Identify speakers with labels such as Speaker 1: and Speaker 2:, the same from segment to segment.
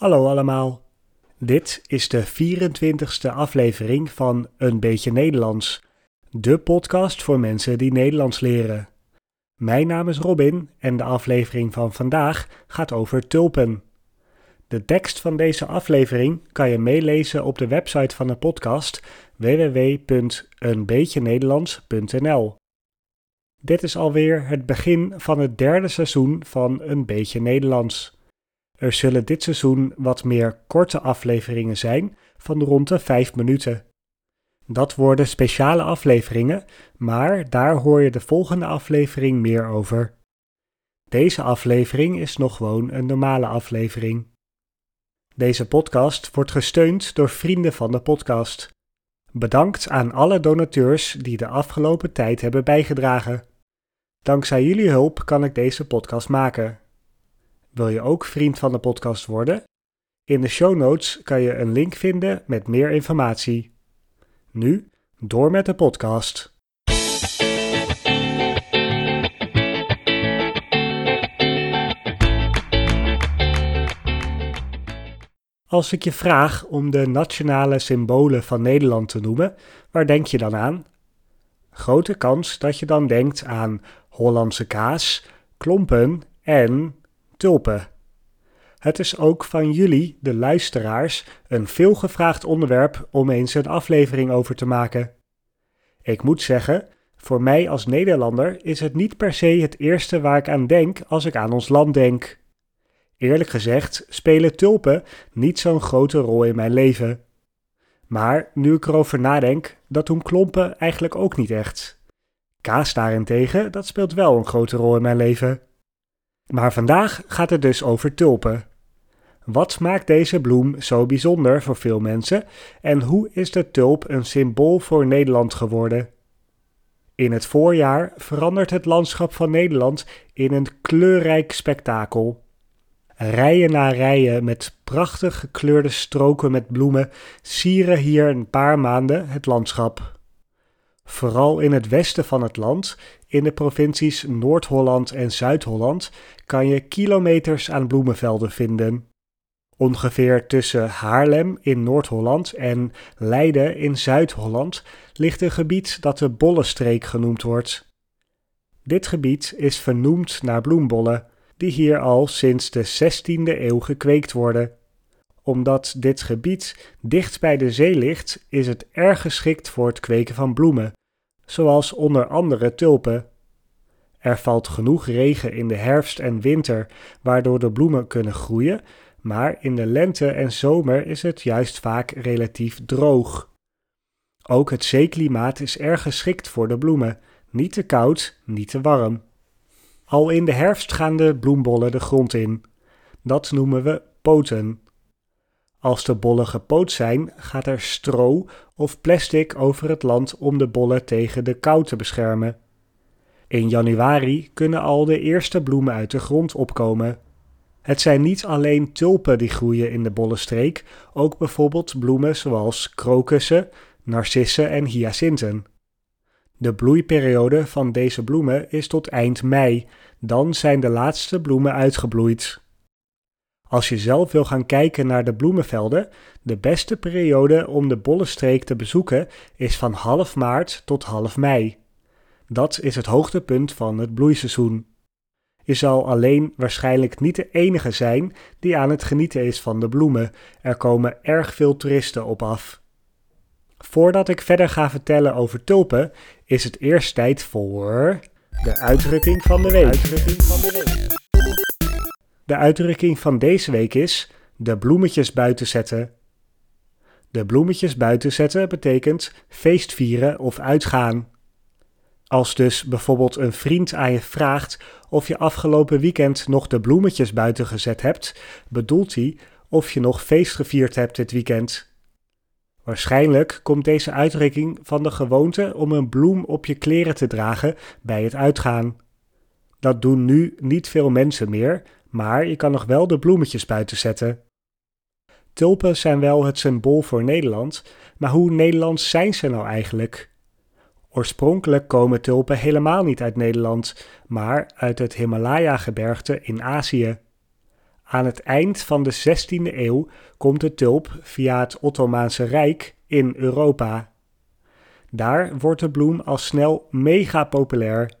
Speaker 1: Hallo allemaal. Dit is de 24ste aflevering van Een beetje Nederlands, de podcast voor mensen die Nederlands leren. Mijn naam is Robin en de aflevering van vandaag gaat over tulpen. De tekst van deze aflevering kan je meelezen op de website van de podcast www.eenbeetjenederlands.nl. Dit is alweer het begin van het derde seizoen van Een beetje Nederlands. Er zullen dit seizoen wat meer korte afleveringen zijn, van rond de 5 minuten. Dat worden speciale afleveringen, maar daar hoor je de volgende aflevering meer over. Deze aflevering is nog gewoon een normale aflevering. Deze podcast wordt gesteund door vrienden van de podcast. Bedankt aan alle donateurs die de afgelopen tijd hebben bijgedragen. Dankzij jullie hulp kan ik deze podcast maken. Wil je ook vriend van de podcast worden? In de show notes kan je een link vinden met meer informatie. Nu, door met de podcast. Als ik je vraag om de nationale symbolen van Nederland te noemen, waar denk je dan aan? Grote kans dat je dan denkt aan Hollandse kaas, klompen en tulpen. Het is ook van jullie, de luisteraars, een veelgevraagd onderwerp om eens een aflevering over te maken. Ik moet zeggen, voor mij als Nederlander is het niet per se het eerste waar ik aan denk als ik aan ons land denk. Eerlijk gezegd spelen tulpen niet zo'n grote rol in mijn leven. Maar nu ik erover nadenk, dat doen klompen eigenlijk ook niet echt. Kaas daarentegen, dat speelt wel een grote rol in mijn leven. Maar vandaag gaat het dus over tulpen. Wat maakt deze bloem zo bijzonder voor veel mensen en hoe is de tulp een symbool voor Nederland geworden? In het voorjaar verandert het landschap van Nederland in een kleurrijk spektakel. Rijen na rijen met prachtig gekleurde stroken met bloemen sieren hier een paar maanden het landschap. Vooral in het westen van het land, in de provincies Noord-Holland en Zuid-Holland, kan je kilometers aan bloemenvelden vinden. Ongeveer tussen Haarlem in Noord-Holland en Leiden in Zuid-Holland ligt een gebied dat de Bollenstreek genoemd wordt. Dit gebied is vernoemd naar bloembollen, die hier al sinds de 16e eeuw gekweekt worden. Omdat dit gebied dicht bij de zee ligt, is het erg geschikt voor het kweken van bloemen, zoals onder andere tulpen. Er valt genoeg regen in de herfst en winter, waardoor de bloemen kunnen groeien, maar in de lente en zomer is het juist vaak relatief droog. Ook het zeeklimaat is erg geschikt voor de bloemen, niet te koud, niet te warm. Al in de herfst gaan de bloembollen de grond in. Dat noemen we poten. Als de bollen gepoot zijn, gaat er stro of plastic over het land om de bollen tegen de kou te beschermen. In januari kunnen al de eerste bloemen uit de grond opkomen. Het zijn niet alleen tulpen die groeien in de bollenstreek, ook bijvoorbeeld bloemen zoals krokussen, narcissen en hyacinten. De bloeiperiode van deze bloemen is tot eind mei, dan zijn de laatste bloemen uitgebloeid. Als je zelf wil gaan kijken naar de bloemenvelden, de beste periode om de bollenstreek te bezoeken is van half maart tot half mei. Dat is het hoogtepunt van het bloeiseizoen. Je zal alleen waarschijnlijk niet de enige zijn die aan het genieten is van de bloemen. Er komen erg veel toeristen op af. Voordat ik verder ga vertellen over tulpen, is het eerst tijd voor de uitdrukking van de week. Uitdrukking van de, week. De uitdrukking van deze week is de bloemetjes buiten zetten. De bloemetjes buiten zetten betekent feestvieren of uitgaan. Als dus bijvoorbeeld een vriend aan je vraagt of je afgelopen weekend nog de bloemetjes buiten gezet hebt, bedoelt hij of je nog feest gevierd hebt dit weekend. Waarschijnlijk komt deze uitdrukking van de gewoonte om een bloem op je kleren te dragen bij het uitgaan. Dat doen nu niet veel mensen meer, maar je kan nog wel de bloemetjes buiten zetten. Tulpen zijn wel het symbool voor Nederland, maar hoe Nederlands zijn ze nou eigenlijk? Oorspronkelijk komen tulpen helemaal niet uit Nederland, maar uit het Himalaya-gebergte in Azië. Aan het eind van de 16e eeuw komt de tulp via het Ottomaanse Rijk in Europa. Daar wordt de bloem al snel mega populair.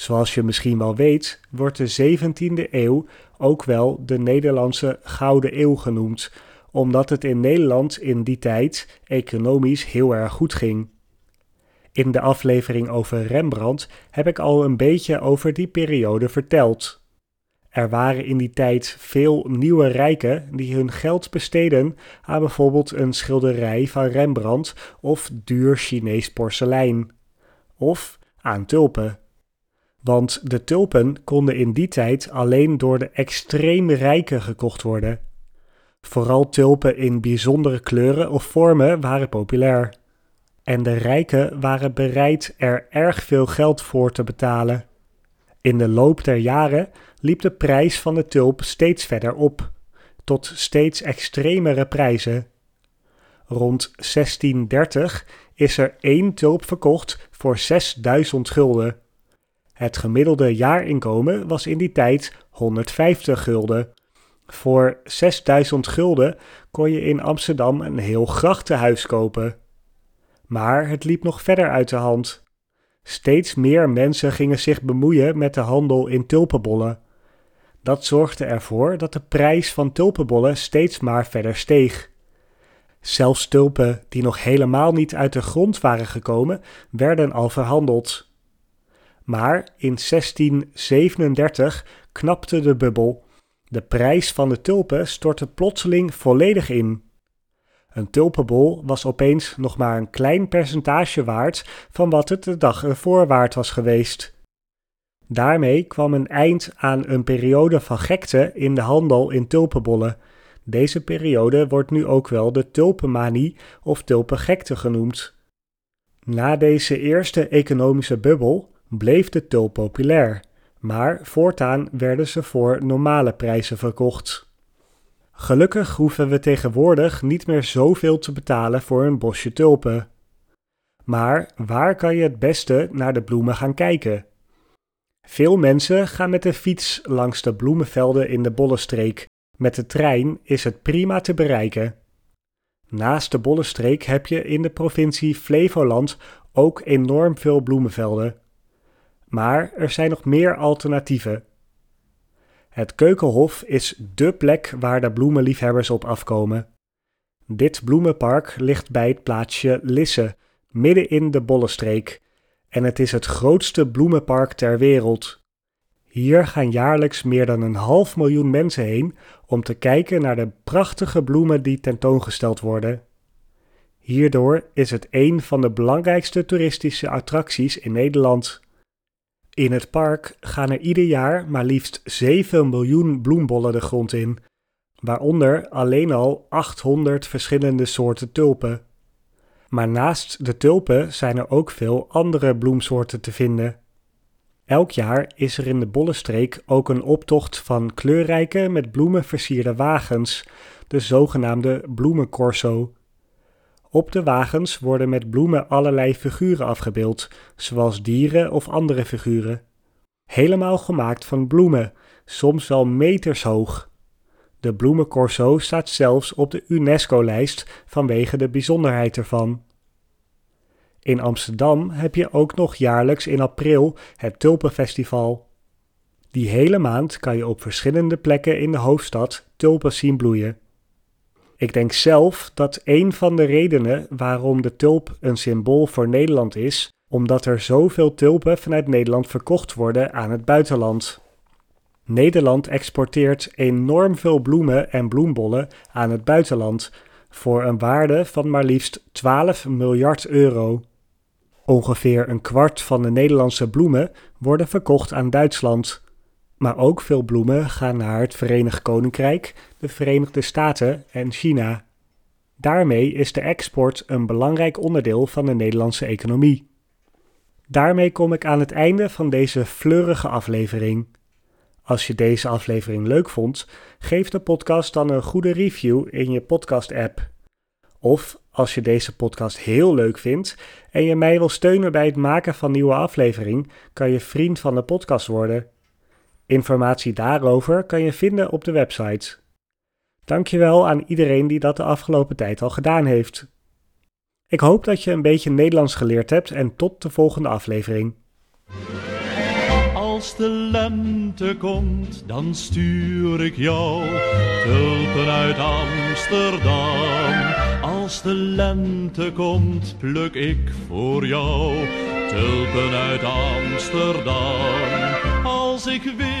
Speaker 1: Zoals je misschien wel weet, wordt de 17e eeuw ook wel de Nederlandse Gouden Eeuw genoemd, omdat het in Nederland in die tijd economisch heel erg goed ging. In de aflevering over Rembrandt heb ik al een beetje over die periode verteld. Er waren in die tijd veel nieuwe rijken die hun geld besteden aan bijvoorbeeld een schilderij van Rembrandt of duur Chinees porselein. Of aan tulpen. Want de tulpen konden in die tijd alleen door de extreem rijken gekocht worden. Vooral tulpen in bijzondere kleuren of vormen waren populair. En de rijken waren bereid er erg veel geld voor te betalen. In de loop der jaren liep de prijs van de tulp steeds verder op, tot steeds extremere prijzen. Rond 1630 is er één tulp verkocht voor 6000 gulden. Het gemiddelde jaarinkomen was in die tijd 150 gulden. Voor 6000 gulden kon je in Amsterdam een heel grachtenhuis kopen. Maar het liep nog verder uit de hand. Steeds meer mensen gingen zich bemoeien met de handel in tulpenbollen. Dat zorgde ervoor dat de prijs van tulpenbollen steeds maar verder steeg. Zelfs tulpen die nog helemaal niet uit de grond waren gekomen, werden al verhandeld. Maar in 1637 knapte de bubbel. De prijs van de tulpen stortte plotseling volledig in. Een tulpenbol was opeens nog maar een klein percentage waard van wat het de dag ervoor waard was geweest. Daarmee kwam een eind aan een periode van gekte in de handel in tulpenbollen. Deze periode wordt nu ook wel de tulpenmanie of tulpengekte genoemd. Na deze eerste economische bubbel bleef de tulp populair, maar voortaan werden ze voor normale prijzen verkocht. Gelukkig hoeven we tegenwoordig niet meer zoveel te betalen voor een bosje tulpen. Maar waar kan je het beste naar de bloemen gaan kijken? Veel mensen gaan met de fiets langs de bloemenvelden in de Bollenstreek. Met de trein is het prima te bereiken. Naast de Bollenstreek heb je in de provincie Flevoland ook enorm veel bloemenvelden. Maar er zijn nog meer alternatieven. Het Keukenhof is dé plek waar de bloemenliefhebbers op afkomen. Dit bloemenpark ligt bij het plaatsje Lisse, midden in de Bollenstreek, en het is het grootste bloemenpark ter wereld. Hier gaan jaarlijks meer dan een half miljoen mensen heen om te kijken naar de prachtige bloemen die tentoongesteld worden. Hierdoor is het een van de belangrijkste toeristische attracties in Nederland. In het park gaan er ieder jaar maar liefst 7 miljoen bloembollen de grond in, waaronder alleen al 800 verschillende soorten tulpen. Maar naast de tulpen zijn er ook veel andere bloemsoorten te vinden. Elk jaar is er in de Bollenstreek ook een optocht van kleurrijke met bloemen versierde wagens, de zogenaamde bloemencorso. Op de wagens worden met bloemen allerlei figuren afgebeeld, zoals dieren of andere figuren. Helemaal gemaakt van bloemen, soms wel meters hoog. De bloemencorso staat zelfs op de UNESCO-lijst vanwege de bijzonderheid ervan. In Amsterdam heb je ook nog jaarlijks in april het Tulpenfestival. Die hele maand kan je op verschillende plekken in de hoofdstad tulpen zien bloeien. Ik denk zelf dat een van de redenen waarom de tulp een symbool voor Nederland is, omdat er zoveel tulpen vanuit Nederland verkocht worden aan het buitenland. Nederland exporteert enorm veel bloemen en bloembollen aan het buitenland voor een waarde van maar liefst 12 miljard euro. Ongeveer een kwart van de Nederlandse bloemen worden verkocht aan Duitsland. Maar ook veel bloemen gaan naar het Verenigd Koninkrijk, de Verenigde Staten en China. Daarmee is de export een belangrijk onderdeel van de Nederlandse economie. Daarmee kom ik aan het einde van deze fleurige aflevering. Als je deze aflevering leuk vond, geef de podcast dan een goede review in je podcast-app. Of als je deze podcast heel leuk vindt en je mij wil steunen bij het maken van nieuwe aflevering, kan je vriend van de podcast worden. Informatie daarover kan je vinden op de website. Dankjewel aan iedereen die dat de afgelopen tijd al gedaan heeft. Ik hoop dat je een beetje Nederlands geleerd hebt en tot de volgende aflevering.
Speaker 2: Als de lente komt, dan stuur ik jou tulpen uit Amsterdam. Als de lente komt, pluk ik voor jou tulpen uit Amsterdam. Als ik weder